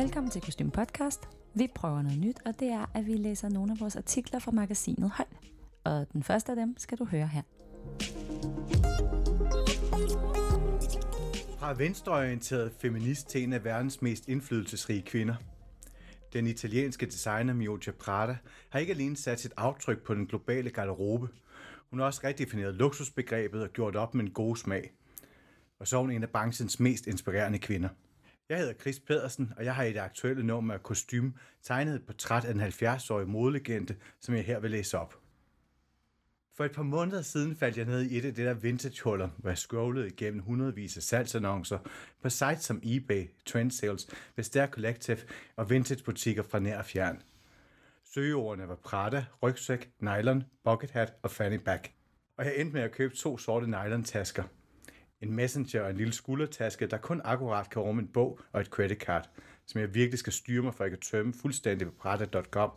Velkommen til Kostym Podcast. Vi prøver noget nyt, og det er, at vi læser nogle af vores artikler fra magasinet Hold. Og den første af dem skal du høre her. Fra venstreorienteret feminist til en af verdens mest indflydelsesrige kvinder. Den italienske designer Miuccia Prada har ikke alene sat sit aftryk på den globale garderobe. Hun har også redefineret luksusbegrebet og gjort op med en god smag. Og så er hun en af branchens mest inspirerende kvinder. Jeg hedder Chris Pedersen, og jeg har i det aktuelle nummer af Kostym tegnet et portræt af en 70-årig modelegende, som jeg her vil læse op. For et par måneder siden faldt jeg ned i et af det der vintage-huller, hvor jeg scrollede igennem hundredvis af salgsannoncer på sites som eBay, Trendsales, Vestager Collective og vintage-butikker fra nær og fjern. Søgeordene var Prada, rygsæk, nylon, bucket hat og fanny pack. Og jeg endte med at købe to sorte nylon-tasker – en messenger og en lille skuldertaske, der kun akkurat kan rumme en bog og et credit card, som jeg virkelig skal styre mig for, at jeg kan tømme fuldstændig på Prada.com,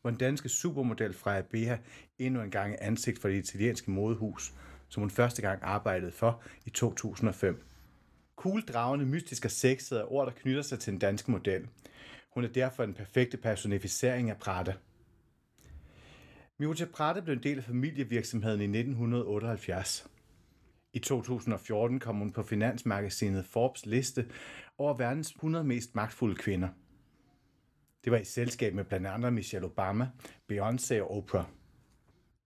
hvor en danske supermodel fra Beha endnu en gang er ansigt for det italienske modehus, som hun første gang arbejdede for i 2005. Cool, dragende, mystisk og sexet er ord, der knytter sig til den danske model. Hun er derfor den perfekte personificering af Prada. Miuccia Prada blev en del af familievirksomheden i 1978. I 2014 kom hun på finansmagasinet Forbes liste over verdens 100 mest magtfulde kvinder. Det var i selskab med blandt andre Michelle Obama, Beyoncé og Oprah.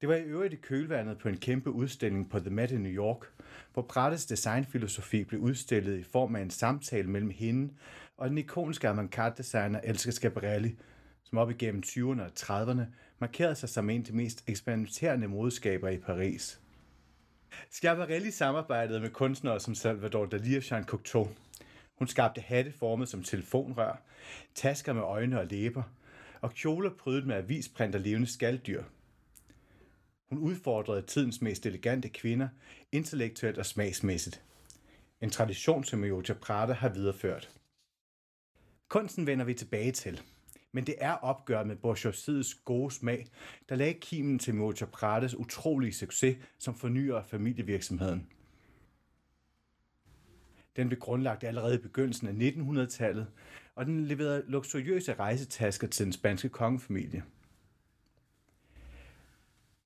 Det var i øvrigt i kølvandet på en kæmpe udstilling på The Met i New York, hvor Prattes designfilosofi blev udstillet i form af en samtale mellem hende og den ikoniske avantgarde-designer Elsa Schiaparelli, som op igennem 20'erne og 30'erne markerede sig som en af de mest eksperimenterende modeskaber i Paris. Schiaparelli samarbejdede med kunstnere som Salvador Dalí og Jean Cocteau. Hun skabte hatte formet som telefonrør, tasker med øjne og læber, og kjoler prydet med avisprint og levende skalddyr. Hun udfordrede tidens mest elegante kvinder, intellektuelt og smagsmæssigt. En tradition, som Miuccia Prada har videreført. Kunsten vender vi tilbage til – men det er opgøret med bourgeoisiets gode smag, der lagde kimen til Mocha Prates utrolige succes som fornyer familievirksomheden. Den blev grundlagt allerede i begyndelsen af 1900-tallet, og den leverede luksuriøse rejsetasker til den spanske kongefamilie.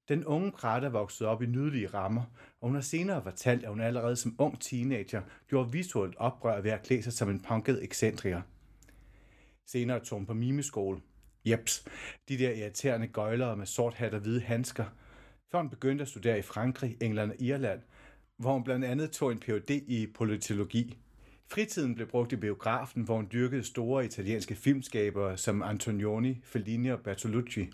Den unge Prada voksede op i nydelige rammer, og hun har senere fortalt, at hun allerede som ung teenager gjorde visuelt oprør ved at klæde sig som en punket ekscentriker – Senere tog hun på mimeskole. Jeps, de der irriterende gøjlere med sort hat og hvide handsker. Før hun begyndte at studere i Frankrig, England og Irland, hvor hun blandt andet tog en Ph.D. i politologi. Fritiden blev brugt i biografen, hvor hun dyrkede store italienske filmskabere som Antonioni, Fellini og Bertolucci.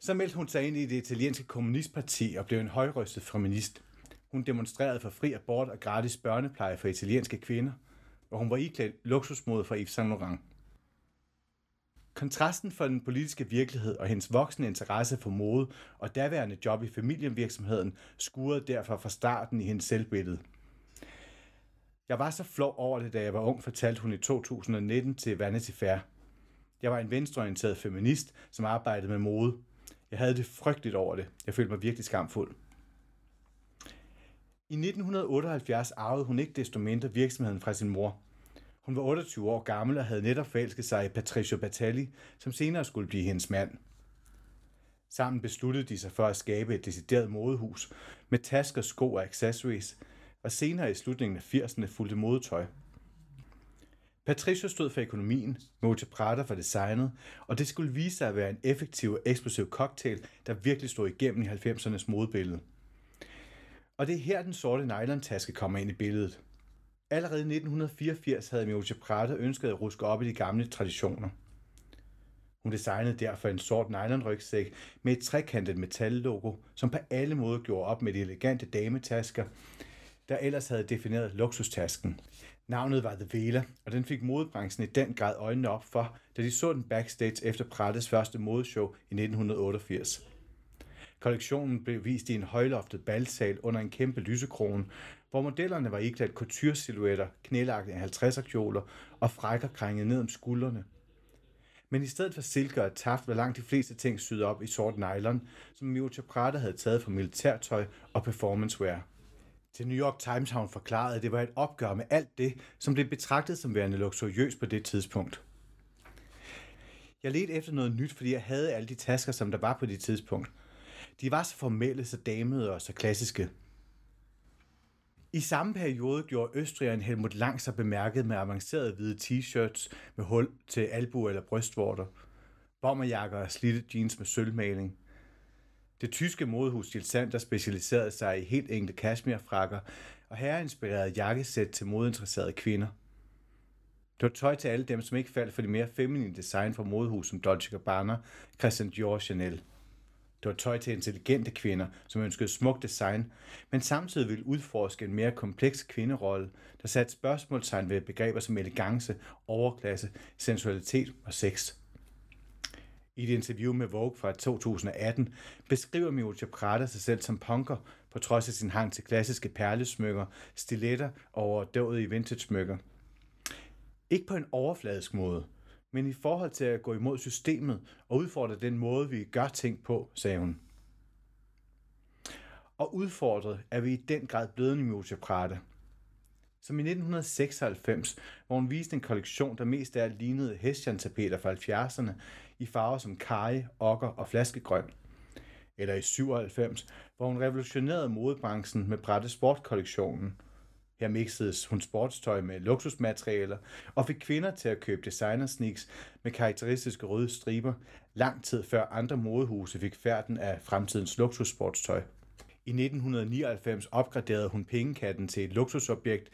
Så meldte hun sig ind i det italienske kommunistparti og blev en højrystet feminist. Hun demonstrerede for fri abort og gratis børnepleje for italienske kvinder, og hun var iklædt luksusmode fra Yves Saint Laurent. Kontrasten for den politiske virkelighed og hendes voksende interesse for mode og daværende job i familievirksomheden skurede derfor fra starten i hendes selvbillede. Jeg var så flov over det, da jeg var ung, fortalte hun i 2019 til Vanity Fair. Jeg var en venstreorienteret feminist, som arbejdede med mode. Jeg havde det frygteligt over det. Jeg følte mig virkelig skamfuld. I 1978 arvede hun ikke desto mindre virksomheden fra sin mor – hun var 28 år gammel og havde netop forelsket sig i Patricio Batali, som senere skulle blive hendes mand. Sammen besluttede de sig for at skabe et decideret modehus med tasker, sko og accessories, og senere i slutningen af 80'erne fulgte modetøj. Patricio stod for økonomien, Mote Prada for designet, og det skulle vise sig at være en effektiv og eksplosiv cocktail, der virkelig stod igennem i 90'ernes modebillede. Og det er her, den sorte nylon-taske kommer ind i billedet. Allerede i 1984 havde Miuccia Prada ønsket at ruske op i de gamle traditioner. Hun designede derfor en sort nylonrygsæk med et trekantet metallogo, som på alle måder gjorde op med de elegante dametasker, der ellers havde defineret luksustasken. Navnet var The Vela, og den fik modebranchen i den grad øjnene op for, da de så den backstage efter Prattes første modeshow i 1988. Kollektionen blev vist i en højloftet balsal under en kæmpe lysekrone, hvor modellerne var iklædt couture-silhuetter, knælagte 50'er kjoler og frækker krænget ned om skuldrene. Men i stedet for silke og taft var langt de fleste ting syet op i sort nylon, som Miuccia Prada havde taget fra militærtøj og performancewear. Til New York Times har hun forklaret, at det var et opgør med alt det, som blev betragtet som værende luksuriøst på det tidspunkt. Jeg ledte efter noget nyt, fordi jeg havde alle de tasker, som der var på det tidspunkt. De var så formelle, så damede og så klassiske. I samme periode gjorde Østrigeren Helmut Lang sig bemærket med avancerede hvide t-shirts med hul til albu eller brystvorter, bomberjakker og slidte jeans med sølvmaling. Det tyske modehus Gilsander specialiserede sig i helt enkle kashmirfrakker og herreinspirerede jakkesæt til modinteresserede kvinder. Det var tøj til alle dem, som ikke faldt for de mere feminine design fra modehus som Dolce Gabbana, Christian Dior og Chanel. Det var tøj til intelligente kvinder, som ønskede smuk design, men samtidig ville udforske en mere kompleks kvinderolle, der satte spørgsmålstegn ved begreber som elegance, overklasse, sensualitet og sex. I et interview med Vogue fra 2018 beskriver Mio Prada sig selv som punker, på trods af sin hang til klassiske perlesmykker, stiletter og overdådige vintage-smykker. Ikke på en overfladisk måde, men i forhold til at gå imod systemet og udfordre den måde, vi gør ting på, sagde hun. Og udfordret er vi i den grad blevet Miuccia Prada. Som i 1996, hvor hun viste en kollektion, der mest af lignede hestjerntapeter fra 70'erne i farver som kaj, okker og flaskegrøn. Eller i 97, hvor hun revolutionerede modebranchen med brætte sportkollektionen her mixede hun sportstøj med luksusmaterialer og fik kvinder til at købe designer sneaks med karakteristiske røde striber, lang tid før andre modehuse fik færden af fremtidens luksussportstøj. I 1999 opgraderede hun pengekatten til et luksusobjekt,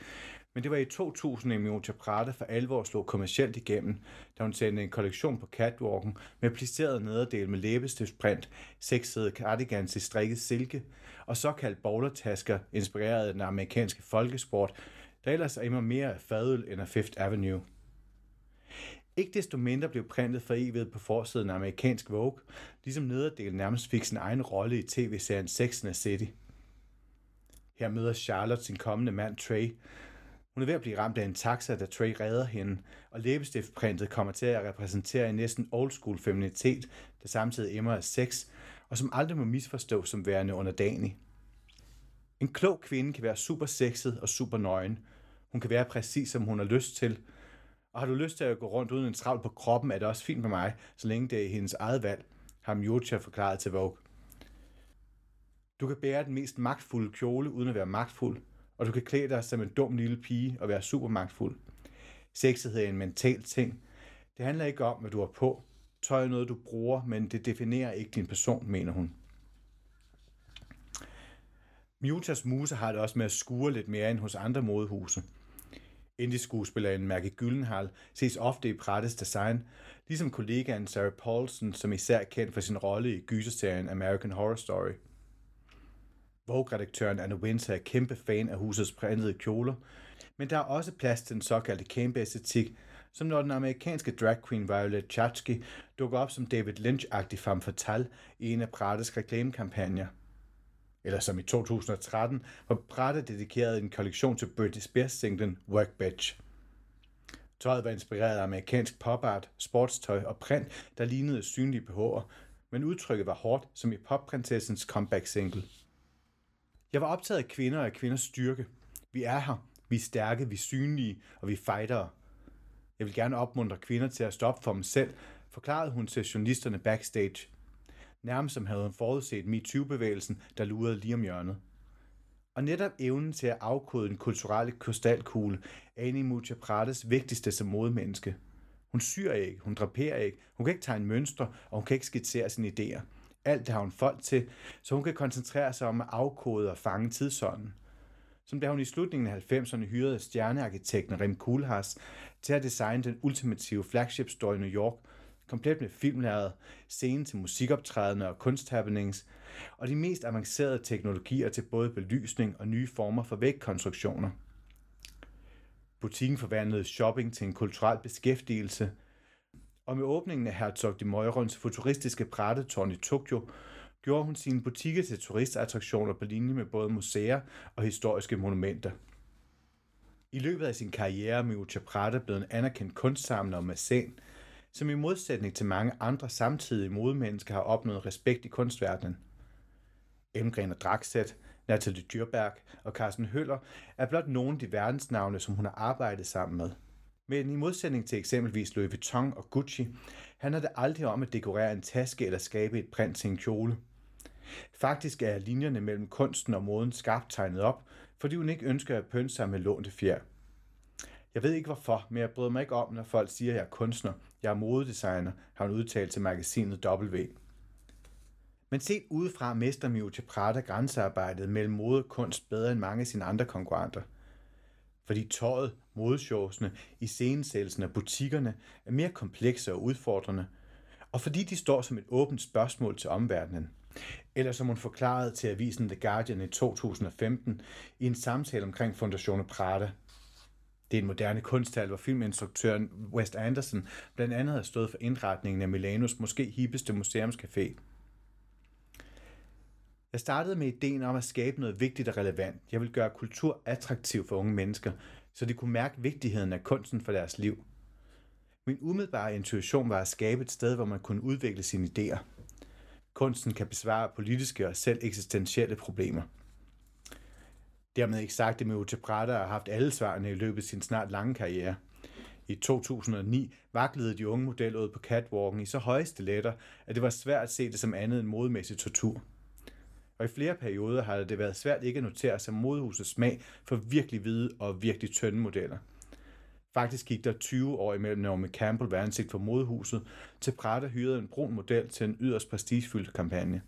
men det var i 2000, at Miocha Prada for alvor slog kommercielt igennem, da hun sendte en kollektion på catwalken med plisseret nederdel med læbestiftsprint, sexede cardigans i strikket silke og såkaldt bowlertasker inspireret af den amerikanske folkesport, der ellers er immer mere af fadøl end af Fifth Avenue. Ikke desto mindre blev printet for evigt på forsiden af amerikansk Vogue, ligesom nederdelen nærmest fik sin egen rolle i tv-serien Sex and the City. Her møder Charlotte sin kommende mand Trey. Hun er ved at blive ramt af en taxa, da Trey redder hende, og læbestiftprintet kommer til at repræsentere en næsten old school feminitet, der samtidig emmer af sex, og som aldrig må misforstås som værende underdanig. En klog kvinde kan være super sexet og super nøgen. Hun kan være præcis, som hun har lyst til, og har du lyst til at gå rundt uden en travl på kroppen, er det også fint med mig, så længe det er hendes eget valg, har Mjocha forklaret til Vogue. Du kan bære den mest magtfulde kjole uden at være magtfuld, og du kan klæde dig som en dum lille pige og være super magtfuld. Sexet er en mental ting. Det handler ikke om, hvad du har på. Tøj er noget, du bruger, men det definerer ikke din person, mener hun. Mutas muse har det også med at skure lidt mere end hos andre modehuse. Indie-skuespilleren Mærke Gyllenhaal ses ofte i Prattes design, ligesom kollegaen Sarah Paulson, som især er kendt for sin rolle i gyserserien American Horror Story. Vogue-redaktøren Anne Winter er kæmpe fan af husets printede kjoler, men der er også plads til den såkaldte camp-æstetik, som når den amerikanske drag queen Violet Chachki dukker op som David Lynch-agtig femme fatale i en af Prattes reklamekampagner – eller som i 2013, hvor Prada dedikerede en kollektion til Britney Spears singlen Work Bitch. Tøjet var inspireret af amerikansk popart, sportstøj og print, der lignede synlige BH'er, men udtrykket var hårdt, som i popprinsessens comeback single. Jeg var optaget af kvinder og af kvinders styrke. Vi er her, vi er stærke, vi er synlige, og vi er fightere. Jeg vil gerne opmuntre kvinder til at stoppe for dem selv, forklarede hun til journalisterne backstage – nærmest som havde hun forudset MeToo-bevægelsen, der lurede lige om hjørnet. Og netop evnen til at afkode den kulturelle krystalkugle er en af Mucha Prates vigtigste som modemenneske. Hun syr ikke, hun draperer ikke, hun kan ikke tegne mønstre, og hun kan ikke skitsere sine idéer. Alt det har hun folk til, så hun kan koncentrere sig om at afkode og fange tidsånden. Som da hun i slutningen af 90'erne hyrede stjernearkitekten Rem Koolhaas til at designe den ultimative flagship store i New York – komplet med filmlæret, scene til musikoptrædende og kunsthappenings, og de mest avancerede teknologier til både belysning og nye former for vægkonstruktioner. Butikken forvandlede shopping til en kulturel beskæftigelse, og med åbningen af Herzog de Meurons futuristiske prættetårn i Tokyo, gjorde hun sine butikker til turistattraktioner på linje med både museer og historiske monumenter. I løbet af sin karriere er Miuccia Prada blevet en anerkendt kunstsamler og macen, som i modsætning til mange andre samtidige modemennesker har opnået respekt i kunstverdenen. Emgren og Draxet, Natalie Dyrberg og Carsten Høller er blot nogle af de verdensnavne, som hun har arbejdet sammen med. Men i modsætning til eksempelvis Louis Vuitton og Gucci, handler det aldrig om at dekorere en taske eller skabe et print til en kjole. Faktisk er linjerne mellem kunsten og moden skarpt tegnet op, fordi hun ikke ønsker at pynte sig med lånte fjer. Jeg ved ikke hvorfor, men jeg bryder mig ikke om, når folk siger, at jeg er kunstner. Jeg er modedesigner, har hun udtalt til magasinet W. Men set udefra mester Miuccia Prada grænsearbejdet mellem mode og kunst bedre end mange af sine andre konkurrenter. Fordi tøjet, modeshowsene, iscenesættelsen af butikkerne er mere komplekse og udfordrende, og fordi de står som et åbent spørgsmål til omverdenen. Eller som hun forklarede til avisen The Guardian i 2015 i en samtale omkring Fondazione Prada. Det er en moderne kunsthal, hvor filminstruktøren Wes Anderson blandt andet har stået for indretningen af Milanos måske hippeste museumscafé. Jeg startede med ideen om at skabe noget vigtigt og relevant. Jeg vil gøre kultur attraktiv for unge mennesker, så de kunne mærke vigtigheden af kunsten for deres liv. Min umiddelbare intuition var at skabe et sted, hvor man kunne udvikle sine idéer. Kunsten kan besvare politiske og selv eksistentielle problemer. Dermed ikke sagt, at Miuccia Prada har haft alle svarene i løbet af sin snart lange karriere. I 2009 vaklede de unge modeller ud på catwalken i så høje stiletter, at det var svært at se det som andet end modemæssig tortur. Og i flere perioder har det været svært ikke at notere sig modehusets smag for virkelig hvide og virkelig tynde modeller. Faktisk gik der 20 år imellem Naomi Campbell var ansigt for modehuset, til Prada hyrede en brun model til en yderst prestigefyldt kampagne.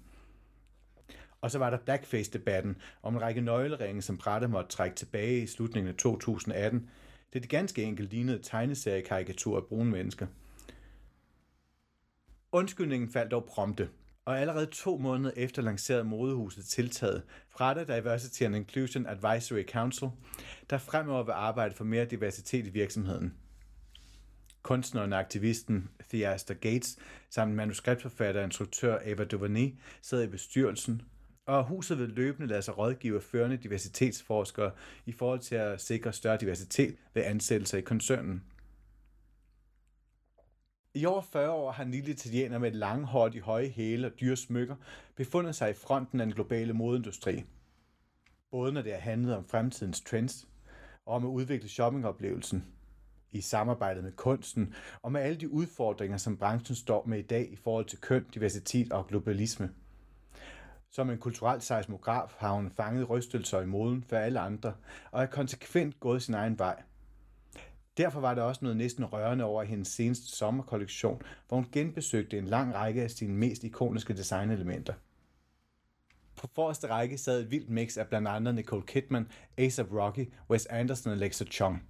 Og så var der blackface-debatten om en række nøgleringe, som Prada måtte trække tilbage i slutningen af 2018, det det ganske enkelt lignede tegneseriekarikatur af brune mennesker. Undskyldningen faldt dog prompte, og allerede to måneder efter lancerede modehuset tiltaget Prada Diversity and Inclusion Advisory Council, der fremover vil arbejde for mere diversitet i virksomheden. Kunstneren og aktivisten Theaster Gates samt manuskriptforfatter og instruktør Eva DuVernay sidder i bestyrelsen, og huset vil løbende lade sig rådgive førende diversitetsforskere i forhold til at sikre større diversitet ved ansættelser i koncernen. I over 40 år har en lille italiener med et langhårdt i høje hæle og dyre smykker befundet sig i fronten af den globale modeindustri. Både når det har handlet om fremtidens trends og om at udvikle shoppingoplevelsen, i samarbejdet med kunsten og med alle de udfordringer, som branchen står med i dag i forhold til køn, diversitet og globalisme. Som en kulturel seismograf har hun fanget rystelser i moden for alle andre og er konsekvent gået sin egen vej – Derfor var der også noget næsten rørende over hendes seneste sommerkollektion, hvor hun genbesøgte en lang række af sine mest ikoniske designelementer. På forreste række sad et vildt mix af blandt andet Nicole Kidman, A$AP Rocky, Wes Anderson og Alexa Chung.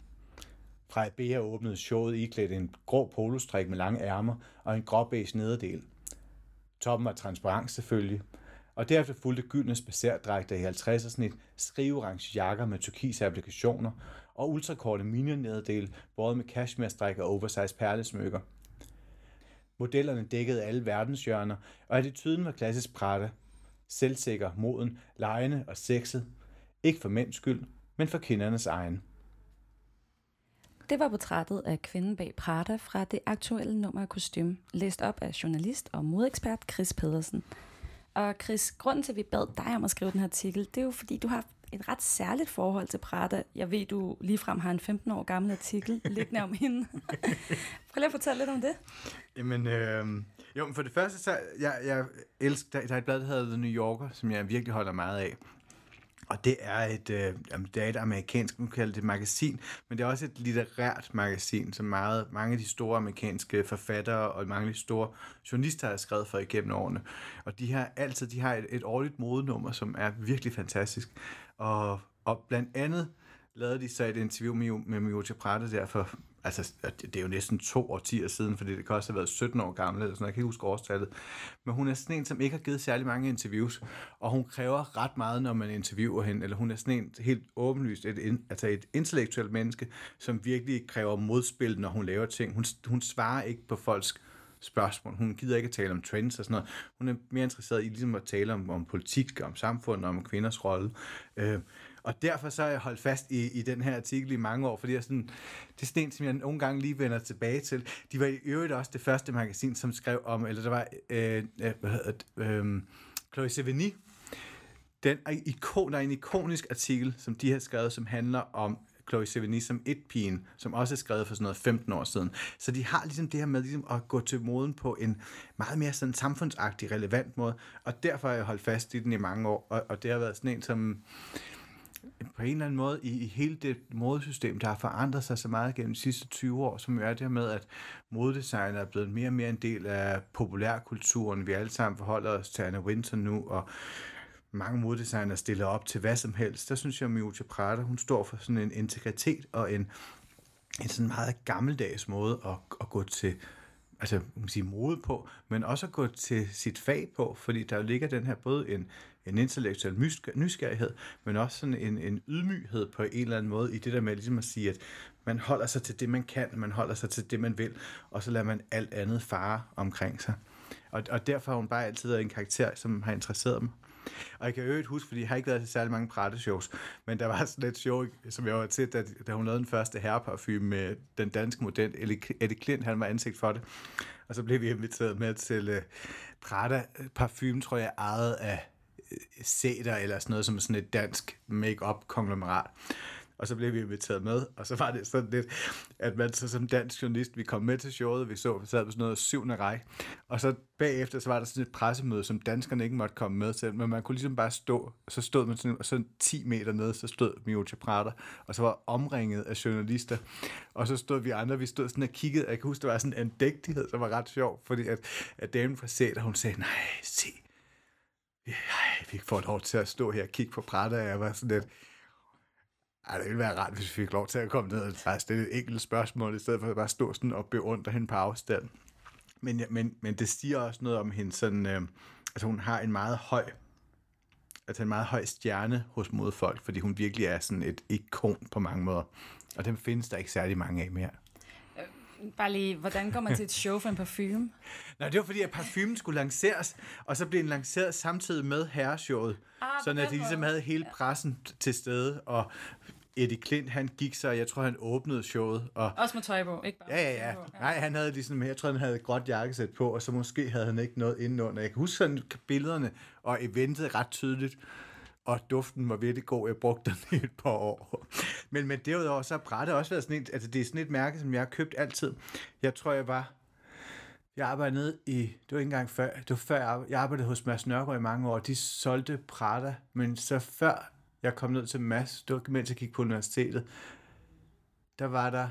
Fra Bea åbnede showet iklædt en grå polostrik med lange ærmer og en gråbæs nederdel. Toppen var transparent selvfølgelig, og derefter fulgte gyldne spacerdragter i 50'er snit, skriveorange jakker med turkise applikationer og ultrakorte minion-nederdel, både med cashmere og oversized perlesmykker. Modellerne dækkede alle verdenshjørner, og attituden var klassisk Prada. Selvsikker, moden, lejende og sexet. Ikke for mænds skyld, men for kvindernes egen. Det var portrættet af kvinden bag Prada fra det aktuelle nummer af kostume, læst op af journalist og modekspert Chris Pedersen. Og Chris, grunden til, at vi bad dig om at skrive den her artikel, det er jo fordi, du har et ret særligt forhold til Prada. Jeg ved, du ligefrem har en 15 år gammel artikel liggende om hende. Prøv lige at fortælle lidt om det. Jamen, øh, jo, men for det første, så jeg, jeg elsker, der, der er et blad, der hedder The New Yorker, som jeg virkelig holder meget af. Og det er et, øh, det er et amerikansk, nu kalder det magasin, men det er også et litterært magasin, som meget, mange af de store amerikanske forfattere og mange af de store journalister har skrevet for igennem årene. Og de har altid de har et, et årligt modenummer, som er virkelig fantastisk. Og, og blandt andet lavede de så et interview med, med Miuccia Prada der for, altså det er jo næsten to årtier siden, fordi det kan også have været 17 år gammel, eller sådan, jeg kan ikke huske årstallet. Men hun er sådan en, som ikke har givet særlig mange interviews, og hun kræver ret meget, når man interviewer hende, eller hun er sådan en helt åbenlyst, et, altså et intellektuelt menneske, som virkelig kræver modspil, når hun laver ting. Hun, hun svarer ikke på folks spørgsmål. Hun gider ikke at tale om trends og sådan noget. Hun er mere interesseret i ligesom at tale om, om politik, om samfund, om kvinders rolle. Øh, og derfor så har jeg holdt fast i, i den her artikel i mange år, fordi jeg sådan, det er sådan en, som jeg nogle gange lige vender tilbage til. De var i øvrigt også det første magasin, som skrev om, eller der var, øh, øh hvad hedder det, øh, Chloe Sevigny, den ikon, der er en ikonisk artikel, som de har skrevet, som handler om Chloe Sevigny som et-pigen, som også er skrevet for sådan noget 15 år siden. Så de har ligesom det her med ligesom at gå til moden på en meget mere sådan samfundsagtig, relevant måde, og derfor har jeg holdt fast i den i mange år, og, og det har været sådan en, som på en eller anden måde i, i hele det modesystem, der har forandret sig så meget gennem de sidste 20 år, som jo er det med, at modedesign er blevet mere og mere en del af populærkulturen. Vi alle sammen forholder os til Anna Winter nu, og mange moddesignere stiller op til hvad som helst. Der synes jeg, at Miuccia Prada, hun står for sådan en integritet og en, en sådan meget gammeldags måde at, at gå til altså, man kan sige, mode på, men også at gå til sit fag på, fordi der ligger den her både en, en intellektuel nysgerrighed, men også sådan en, en ydmyghed på en eller anden måde i det der med ligesom at sige, at man holder sig til det, man kan, man holder sig til det, man vil, og så lader man alt andet fare omkring sig. Og, og derfor har hun bare altid været en karakter, som har interesseret mig. Og jeg kan jo huske, fordi jeg har ikke været til særlig mange Prada-shows, men der var sådan et show, som jeg var til, da, da hun lavede den første herreparfume med den danske model, Eddie Klint, han var ansigt for det. Og så blev vi inviteret med til uh, Prada-parfume, tror jeg, ejet af uh, eller sådan noget, som sådan et dansk make-up konglomerat og så blev vi inviteret med, og så var det sådan lidt, at man så som dansk journalist, vi kom med til showet, vi så, vi sad på sådan noget syvende række, og så bagefter, så var der sådan et pressemøde, som danskerne ikke måtte komme med til, men man kunne ligesom bare stå, så stod man sådan, og sådan 10 meter nede, så stod Miocha Prater, og så var omringet af journalister, og så stod vi andre, vi stod sådan og kiggede, jeg kan huske, der var sådan en dægtighed, som var ret sjov, fordi at, at damen fra Sæt, hun sagde, nej, se, ej, vi får lov til at stå her og kigge på Prada, og jeg var sådan lidt, ej, det ville være rart, hvis vi fik lov til at komme ned og stille et enkelt spørgsmål, i stedet for at bare stå sådan og beundre hende på afstand. Men, men, men det siger også noget om hende sådan, øh, altså hun har en meget høj, altså en meget høj stjerne hos modfolk, fordi hun virkelig er sådan et ikon på mange måder. Og dem findes der ikke særlig mange af mere. Øh, bare lige, hvordan går man til et show for en parfume? Nej, det var fordi, at parfumen skulle lanceres, og så blev den lanceret samtidig med herreshowet. Ah, sådan at de ligesom havde hele pressen til stede, og Eddie Klint, han gik så, jeg tror, han åbnede showet. Og, Også med tøj på, ikke bare ja, ja, ja. ja. Nej, han havde ligesom, jeg tror, han havde et gråt jakkesæt på, og så måske havde han ikke noget indenunder. Jeg kan huske sådan billederne, og eventet ret tydeligt, og duften var virkelig god. Jeg brugte den i et par år. Men, men derudover, så har Brætte også været sådan et, altså det er sådan et mærke, som jeg har købt altid. Jeg tror, jeg var jeg arbejdede nede i, det var ikke engang før, det var før jeg arbejdede, jeg arbejdede hos Mads Nørgaard i mange år, de solgte Prada, men så før jeg kom ned til Mads, det var mens jeg gik på universitetet, der var der,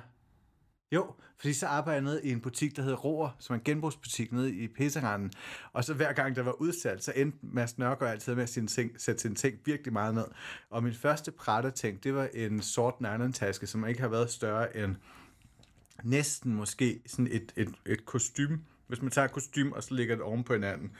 jo, fordi så arbejdede jeg nede i en butik, der hedder Roer, som er en genbrugsbutik nede i Pisseranden. Og så hver gang der var udsalg, så endte Mads Nørgaard altid med at sin ting, sætte sin ting virkelig meget ned. Og min første Prada-ting, det var en sort nylon-taske, som ikke har været større end næsten måske sådan et, et, et kostume. Hvis man tager et kostume, og så lægger det oven på hinanden,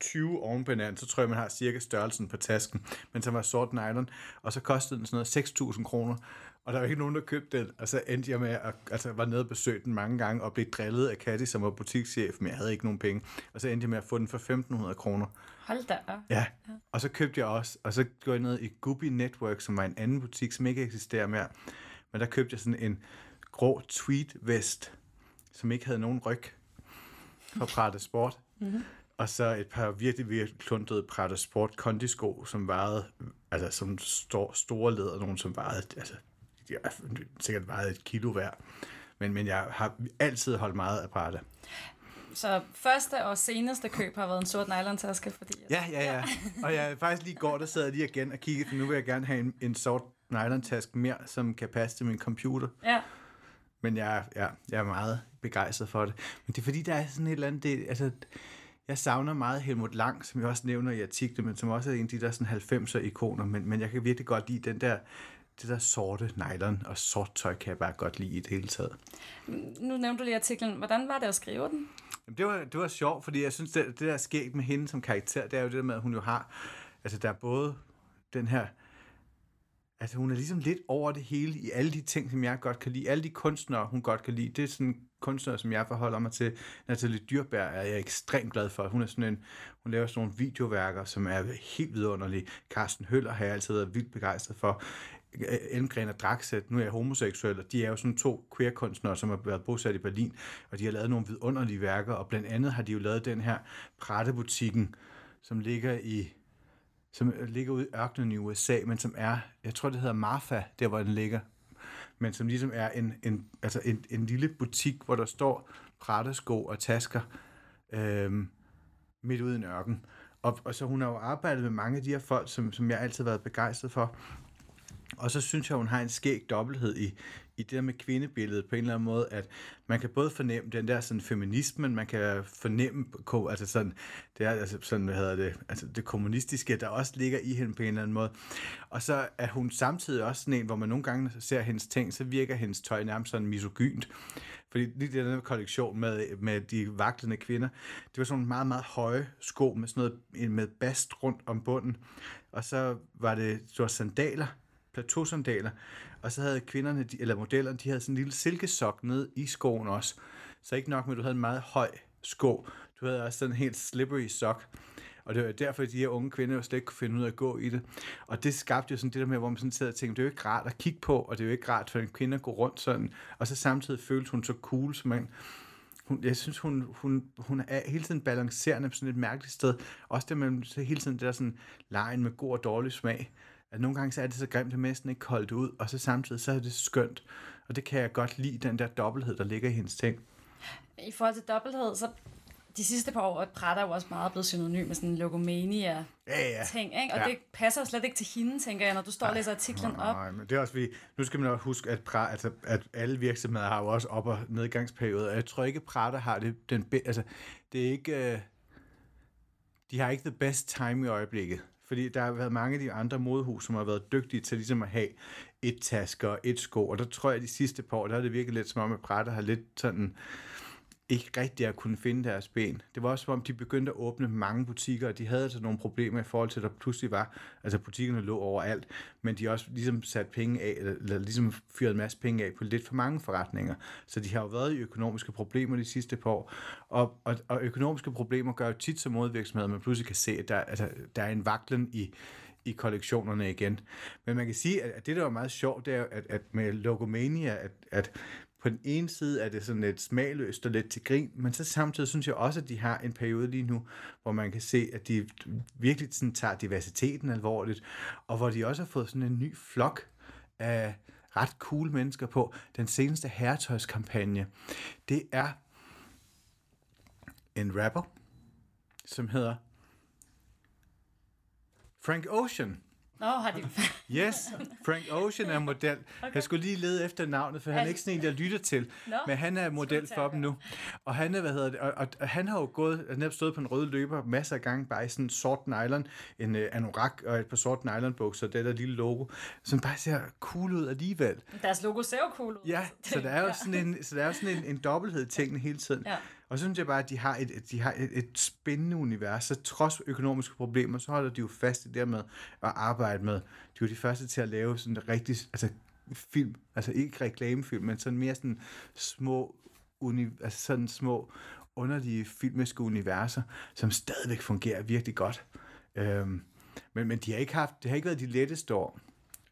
20 oven på hinanden, så tror jeg, man har cirka størrelsen på tasken, men så var sort nylon, og så kostede den sådan noget 6.000 kroner, og der var ikke nogen, der købte den, og så endte jeg med at altså, var nede og besøge den mange gange, og blev drillet af Katty, som var butikschef, men jeg havde ikke nogen penge, og så endte jeg med at få den for 1.500 kroner. Hold da Ja, og så købte jeg også, og så går jeg ned i Gubi Network, som var en anden butik, som ikke eksisterer mere, men der købte jeg sådan en grå tweed vest, som ikke havde nogen ryg fra Prada Sport. Mm-hmm. Og så et par virkelig, virkelig kluntede Prada Sport kondisko, som vejede, altså som stor, store leder, nogen som vejede, altså de har sikkert vejet et kilo hver. Men, men jeg har altid holdt meget af Prada. Så første og seneste køb har været en sort nylon-taske, fordi... Ja, ja, ja. Og jeg faktisk lige går, der sad jeg lige igen og kiggede, for nu vil jeg gerne have en, en sort nylon-taske mere, som kan passe til min computer. Ja. Men jeg, ja, jeg er meget begejstret for det. Men det er fordi, der er sådan et eller andet... Det, altså, jeg savner meget Helmut Lang, som jeg også nævner i artiklen, men som også er en af de der sådan 90'er-ikoner. Men, men jeg kan virkelig godt lide den der det der sorte nylon og sort tøj kan jeg bare godt lide i det hele taget. Nu nævnte du lige artiklen. Hvordan var det at skrive den? Jamen, det, var, det var sjovt, fordi jeg synes, det, det der er sket med hende som karakter, det er jo det der med, at hun jo har, altså der er både den her Altså hun er ligesom lidt over det hele i alle de ting, som jeg godt kan lide. Alle de kunstnere, hun godt kan lide. Det er sådan kunstnere, som jeg forholder mig til. Natalie Dyrbær er jeg ekstremt glad for. Hun er sådan en, hun laver sådan nogle videoværker, som er helt vidunderlige. Carsten Høller har jeg altid været vildt begejstret for. Elmgren og Draxet, nu er jeg homoseksuel, og de er jo sådan to queer-kunstnere, som har været bosat i Berlin, og de har lavet nogle vidunderlige værker, og blandt andet har de jo lavet den her Prattebutikken, som ligger i som øh, ligger ude i ørkenen i USA, men som er, jeg tror det hedder Marfa, der hvor den ligger. men som ligesom er en, en, altså en, en lille butik, hvor der står Prada-sko og tasker øh, midt ude i en ørken. Og, og så hun har jo arbejdet med mange af de her folk, som, som jeg altid har været begejstret for. Og så synes jeg, hun har en skæg dobbelthed i, i det der med kvindebilledet på en eller anden måde, at man kan både fornemme den der sådan feminismen, man kan fornemme altså sådan, det er altså sådan, hvad hedder det, altså det kommunistiske, der også ligger i hende på en eller anden måde. Og så er hun samtidig også sådan en, hvor man nogle gange ser hendes ting, så virker hendes tøj nærmest sådan misogynt. Fordi lige den der kollektion med, med de vaklende kvinder, det var sådan meget, meget høje sko med sådan noget med bast rundt om bunden. Og så var det, så sandaler, plateausandaler, og så havde kvinderne, eller modellerne, de havde sådan en lille silkesok ned i skoen også. Så ikke nok med, at du havde en meget høj sko, du havde også sådan en helt slippery sok. Og det var derfor, at de her unge kvinder jo slet ikke kunne finde ud af at gå i det. Og det skabte jo sådan det der med, hvor man sådan sad og tænkte, det er jo ikke rart at kigge på, og det er jo ikke rart for en kvinde at gå rundt sådan. Og så samtidig følte hun så cool, som man, hun, jeg synes, hun, hun, hun er hele tiden balancerende på sådan et mærkeligt sted. Også det med så hele tiden det der sådan lejen med god og dårlig smag at nogle gange så er det så grimt, at næsten ikke holde det ud, og så samtidig så er det skønt. Og det kan jeg godt lide, den der dobbelthed, der ligger i hendes ting. I forhold til dobbelthed, så de sidste par år er Prada jo også meget blevet synonym med sådan en logomania ja, ja. ting, ikke? Og ja. det passer slet ikke til hende, tænker jeg, når du står og læser artiklen op. Nej, men det er også fordi, nu skal man også huske, at, Prada, altså, at alle virksomheder har jo også op- og nedgangsperioder. Jeg tror ikke, Prada har det, den, altså, det er ikke, uh, de har ikke the best time i øjeblikket. Fordi der har været mange af de andre modehus, som har været dygtige til ligesom at have et tasker og et sko. Og der tror jeg, at de sidste par år, der har det virkelig lidt som om, at Prada har lidt sådan ikke rigtig at kunne finde deres ben. Det var også som om, de begyndte at åbne mange butikker, og de havde altså nogle problemer i forhold til, at der pludselig var, altså butikkerne lå overalt, men de også ligesom sat penge af, eller, eller ligesom fyret en masse penge af på lidt for mange forretninger. Så de har jo været i økonomiske problemer de sidste par år, og, og, og økonomiske problemer gør jo tit som modvirksomhed, at man pludselig kan se, at der, altså, der er en vaklen i, i kollektionerne igen. Men man kan sige, at det, der var meget sjovt, det er, at, at med Logomania, at, at på den ene side er det sådan lidt smagløst og lidt til grin, men så samtidig synes jeg også, at de har en periode lige nu, hvor man kan se, at de virkelig sådan tager diversiteten alvorligt, og hvor de også har fået sådan en ny flok af ret cool mennesker på. Den seneste herretøjskampagne, det er en rapper, som hedder Frank Ocean. Nå, har de... yes, Frank Ocean er model. Okay. Jeg skulle lige lede efter navnet, for han er ikke sådan en, jeg lytter til. No. Men han er model for dem nu. Og han er, hvad hedder det, og, og, og han har jo gået, har stået på en rød løber masser af gange, bare i sådan en sort nylon, en uh, anorak og et par sort nylon bukser, det der lille logo, som bare ser cool ud alligevel. Deres logo ser jo cool ud. Ja, så der er jo sådan en, så der er jo sådan en, en dobbelthed i tingene hele tiden. Ja. Og så synes jeg bare, at de har et, de har et, et spændende univers, så trods økonomiske problemer, så holder de jo fast i det med at arbejde med. De er jo de første til at lave sådan en rigtig, altså film, altså ikke reklamefilm, men sådan mere sådan små, uni, altså sådan små underlige filmiske universer, som stadigvæk fungerer virkelig godt. Øhm, men, men de har ikke haft, det har ikke været de letteste år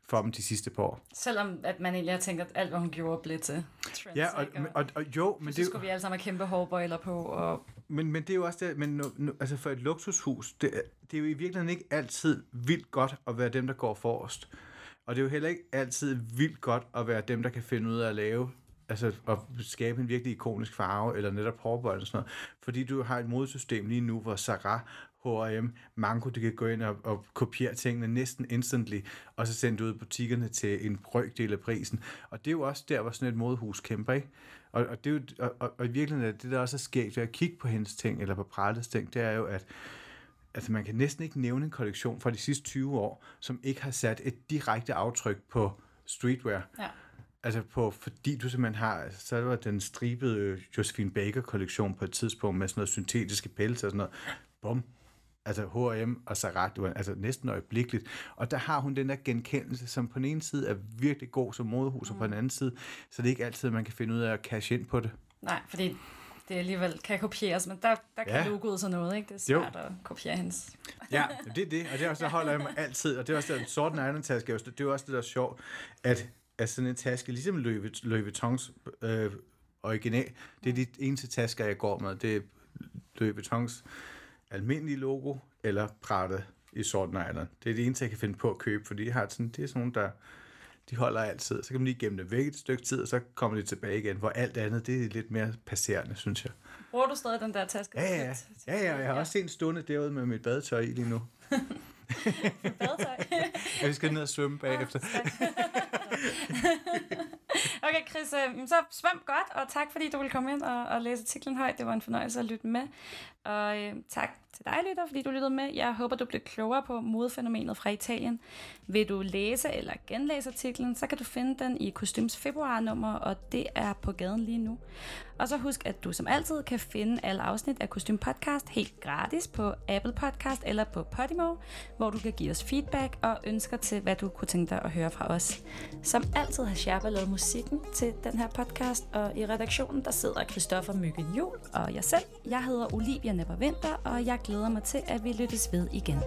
for dem de sidste par år. Selvom at man egentlig har tænkt, at alt, hvad hun gjorde, blev til trends, Ja, og, og, og, og jo, men så det skulle vi alle sammen have kæmpe hårbøjler på. Og... Men, men det er jo også det, men nu, nu, altså for et luksushus, det, det er jo i virkeligheden ikke altid vildt godt at være dem, der går forrest. Og det er jo heller ikke altid vildt godt at være dem, der kan finde ud af at lave altså at skabe en virkelig ikonisk farve, eller netop hårbøjle og sådan noget. Fordi du har et modesystem lige nu, hvor Sarah H&M, Mango, de kan gå ind og, og kopiere tingene næsten instantly, og så sende det ud i butikkerne til en brøkdel af prisen. Og det er jo også der, hvor sådan et modehus kæmper, ikke? Og, og, det er jo, og, og, og i virkeligheden er det, der også er sket ved at kigge på hendes ting, eller på Prades ting, det er jo, at altså man kan næsten ikke nævne en kollektion fra de sidste 20 år, som ikke har sat et direkte aftryk på streetwear. Ja. Altså på, fordi du simpelthen har, altså, så var den stribede Josephine Baker-kollektion på et tidspunkt med sådan noget syntetiske pelse og sådan noget. Bum, altså H&M og Sarah, altså næsten øjeblikkeligt. Og der har hun den der genkendelse, som på den ene side er virkelig god som modehus, mm. og på den anden side, så det er ikke altid, man kan finde ud af at cash ind på det. Nej, fordi det alligevel kan kopieres, men der, der kan ja. logoet sådan noget, ikke? Det er svært jo. at kopiere hendes. ja, det er det, og det er også, der holder jeg mig altid, og det er også der sort nylon-taske, det er også det, der er sjovt, at, at sådan en taske, ligesom Louis, Louis Vuittons øh, original, det er de eneste tasker, jeg går med, det er Louis Vuittons almindelige logo, eller Prada i sort nylon. Det er det eneste, jeg kan finde på at købe, fordi de har sådan, det er sådan nogle, der, de holder altid. Så kan man lige gemme dem væk et stykke tid, og så kommer de tilbage igen, hvor alt andet, det er lidt mere passerende, synes jeg. Bruger du stadig den der taske? Ja, ja, ja, ja jeg har også set stående derude med mit badetøj i lige nu. badetøj? ja, vi skal ned og svømme bagefter. okay, Chris, øh, så svøm godt, og tak fordi du ville komme ind og, og læse artiklen højt. Det var en fornøjelse at lytte med. Og øh, tak til dig, lytter, fordi du lyttede med. Jeg håber, du blev klogere på modefænomenet fra Italien. Vil du læse eller genlæse artiklen, så kan du finde den i Kostyms februarnummer, og det er på gaden lige nu. Og så husk, at du som altid kan finde alle afsnit af Kostym Podcast helt gratis på Apple Podcast eller på Podimo, hvor du kan give os feedback og ønsker til, hvad du kunne tænke dig at høre fra os. Som altid har Sherpa lavet musikken til den her podcast, og i redaktionen der sidder Christoffer Myggen Jul og jeg selv. Jeg hedder Olivia Nepper Vinter, og jeg glæder mig til, at vi lyttes ved igen.